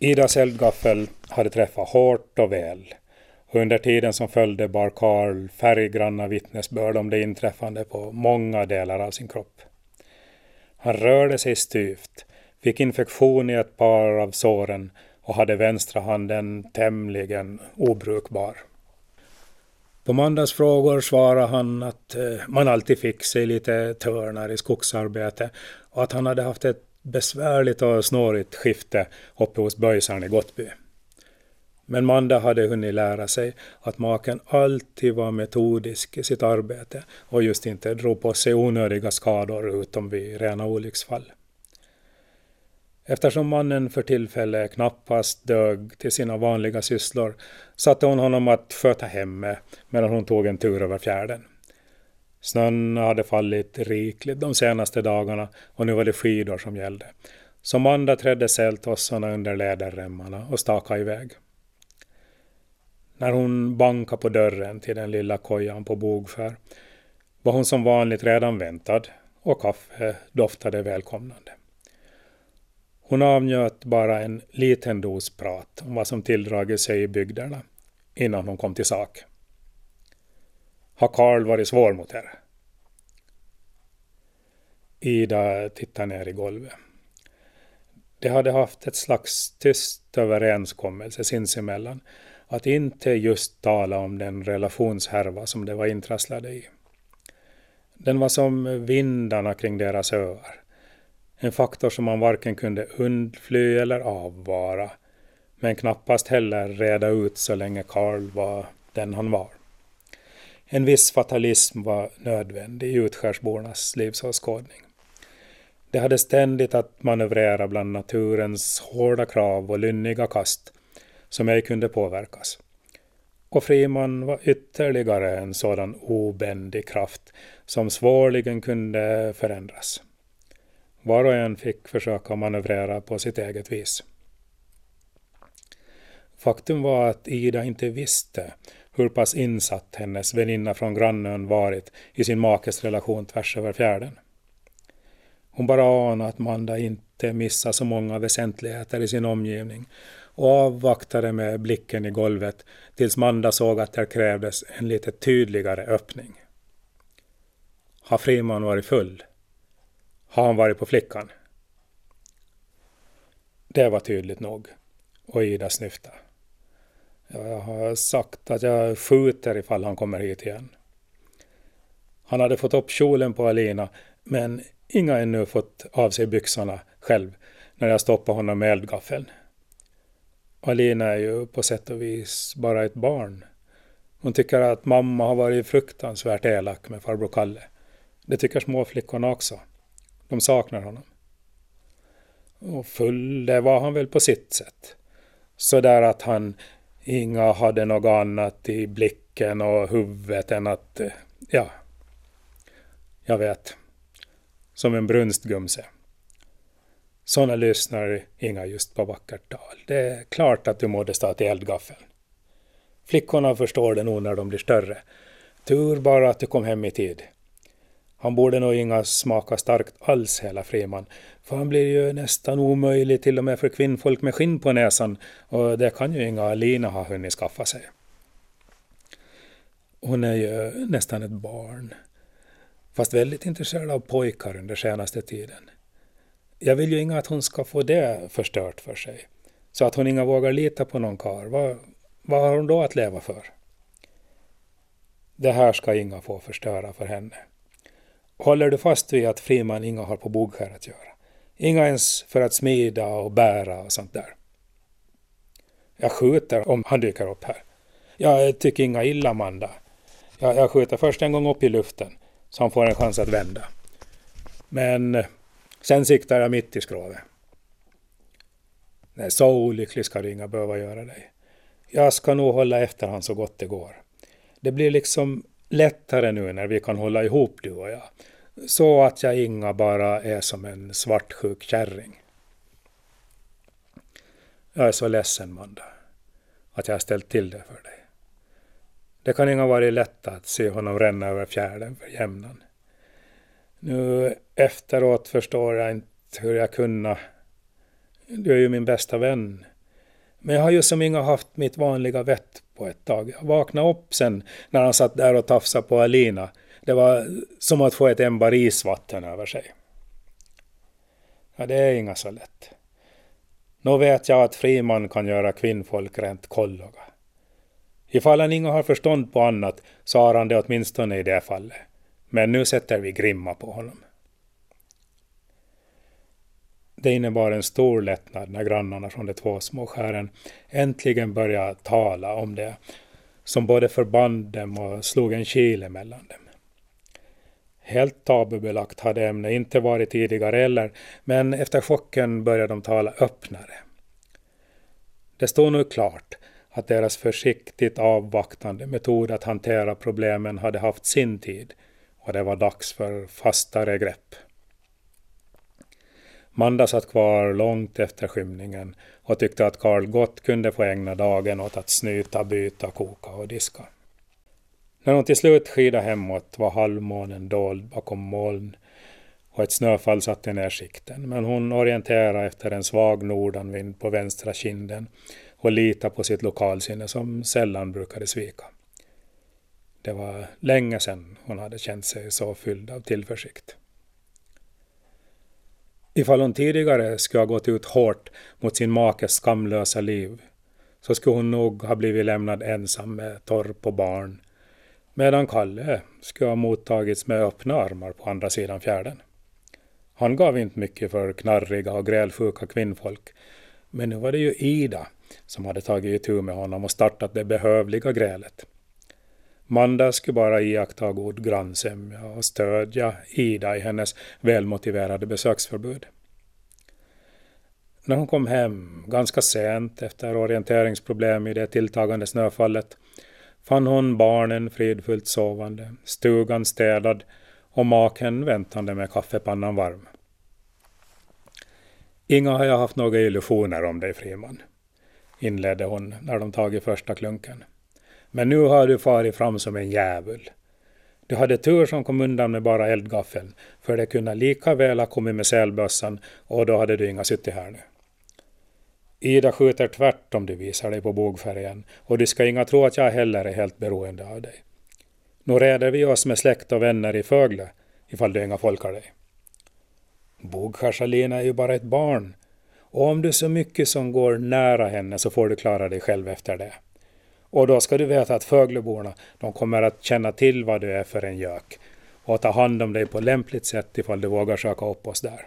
Idas eldgaffel hade träffat hårt och väl. Under tiden som följde bar Karl färggranna vittnesbörd om det inträffande på många delar av sin kropp. Han rörde sig styvt, fick infektion i ett par av såren och hade vänstra handen tämligen obrukbar. På måndagsfrågor svarade han att eh, man alltid fick sig lite törnar i skogsarbete och att han hade haft ett besvärligt och snårigt skifte uppe hos böjsaren i Gottby. Men Manda hade hunnit lära sig att maken alltid var metodisk i sitt arbete och just inte drog på sig onödiga skador utom vid rena olycksfall. Eftersom mannen för tillfället knappast dög till sina vanliga sysslor satte hon honom att sköta hemmet medan hon tog en tur över fjärden. Snön hade fallit rikligt de senaste dagarna och nu var det skidor som gällde. Som andra trädde sältossarna under läderremmarna och stakade iväg. När hon bankade på dörren till den lilla kojan på Bogskär var hon som vanligt redan väntad och kaffe doftade välkomnande. Hon avnjöt bara en liten dos prat om vad som tilldragit sig i bygderna innan hon kom till sak. Har Karl varit svår mot er? Ida tittar ner i golvet. De hade haft ett slags tyst överenskommelse sinsemellan att inte just tala om den relationshärva som de var intrasslade i. Den var som vindarna kring deras öar. En faktor som man varken kunde undfly eller avvara, men knappast heller reda ut så länge Karl var den han var. En viss fatalism var nödvändig i utskärsbornas livsåskådning. De hade ständigt att manövrera bland naturens hårda krav och lynniga kast som ej kunde påverkas. Och Friman var ytterligare en sådan obändig kraft som svårligen kunde förändras. Var och en fick försöka manövrera på sitt eget vis. Faktum var att Ida inte visste hur pass insatt hennes väninna från grannön varit i sin makes relation tvärs över fjärden. Hon bara anade att Manda inte missade så många väsentligheter i sin omgivning och avvaktade med blicken i golvet tills Manda såg att det krävdes en lite tydligare öppning. Har Friman varit full? Har han varit på flickan? Det var tydligt nog. Och Ida snyftade. Jag har sagt att jag skjuter ifall han kommer hit igen. Han hade fått upp kjolen på Alina, men Inga ännu fått av sig byxorna själv när jag stoppade honom med eldgaffeln. Alina är ju på sätt och vis bara ett barn. Hon tycker att mamma har varit fruktansvärt elak med farbror Kalle. Det tycker småflickorna också. De saknar honom. Och full, det var han väl på sitt sätt. Så där att han inga hade något annat i blicken och huvudet än att, eh, ja, jag vet, som en brunstgumse. Såna lyssnar inga just på vackert tal. Det är klart att du måste stå till eldgaffeln. Flickorna förstår det nog när de blir större. Tur bara att du kom hem i tid. Han borde nog inga smaka starkt alls hela Friman, för han blir ju nästan omöjlig till och med för kvinnfolk med skinn på näsan och det kan ju inga Alina ha hunnit skaffa sig. Hon är ju nästan ett barn, fast väldigt intresserad av pojkar under senaste tiden. Jag vill ju inga att hon ska få det förstört för sig, så att hon inga vågar lita på någon kar. Vad, vad har hon då att leva för? Det här ska inga få förstöra för henne. Håller du fast vid att Friman inga har på Bogskär att göra? Inga ens för att smida och bära och sånt där. Jag skjuter om han dyker upp här. Jag tycker inga illa Amanda. Jag, jag skjuter först en gång upp i luften så han får en chans att vända. Men eh, sen siktar jag mitt i skrovet. Nej, så olycklig ska du inga behöva göra dig. Jag ska nog hålla efter han så gott det går. Det blir liksom lättare nu när vi kan hålla ihop du och jag. Så att jag inga bara är som en svartsjuk kärring. Jag är så ledsen, Manda, att jag har ställt till det för dig. Det kan inga varit lätt att se honom ränna över fjärden för jämnan. Nu efteråt förstår jag inte hur jag kunna. Du är ju min bästa vän. Men jag har ju som inga haft mitt vanliga vett på ett tag. Jag vaknade upp sen när han satt där och tafsade på Alina. Det var som att få ett ämbar isvatten över sig. Ja, det är inga så lätt. Nu vet jag att Friman kan göra kvinnfolk rent kolloga. Ifall han inga har förstånd på annat så har han det åtminstone i det fallet. Men nu sätter vi grimma på honom. Det innebar en stor lättnad när grannarna från de två små skären äntligen började tala om det som både förband dem och slog en kil emellan dem. Helt tabubelagt hade ämnet inte varit tidigare heller, men efter chocken började de tala öppnare. Det stod nu klart att deras försiktigt avvaktande metod att hantera problemen hade haft sin tid och det var dags för fastare grepp. Manda satt kvar långt efter skymningen och tyckte att Karl gott kunde få ägna dagen åt att snyta, byta, koka och diska. När hon till slut skidade hemåt var halvmånen dold bakom moln och ett snöfall satte ner sikten, men hon orienterade efter en svag nordanvind på vänstra kinden och litade på sitt lokalsinne som sällan brukade svika. Det var länge sedan hon hade känt sig så fylld av tillförsikt. Ifall hon tidigare skulle ha gått ut hårt mot sin makes skamlösa liv så skulle hon nog ha blivit lämnad ensam med torp och barn medan Kalle skulle ha mottagits med öppna armar på andra sidan fjärden. Han gav inte mycket för knarriga och grälsjuka kvinnfolk men nu var det ju Ida som hade tagit itu med honom och startat det behövliga grälet. Manda skulle bara iaktta god grannsämja och stödja Ida i hennes välmotiverade besöksförbud. När hon kom hem, ganska sent efter orienteringsproblem i det tilltagande snöfallet, fann hon barnen fridfullt sovande, stugan städad och maken väntande med kaffepannan varm. Inga har jag haft några illusioner om dig, Friman, inledde hon när de tagit första klunken. Men nu har du farit fram som en djävul. Du hade tur som kom undan med bara eldgaffeln, för det kunde lika väl ha kommit med sälbössan och då hade du inga suttit här nu. Ida skjuter tvärt om du visar dig på bogfärgen och du ska inga tro att jag heller är helt beroende av dig. Nu reder vi oss med släkt och vänner i Fögle, ifall du inga folkar dig. Bogskärsalina är ju bara ett barn, och om du så mycket som går nära henne så får du klara dig själv efter det. Och då ska du veta att Fögleborna, de kommer att känna till vad du är för en gök och ta hand om dig på lämpligt sätt ifall du vågar söka upp oss där.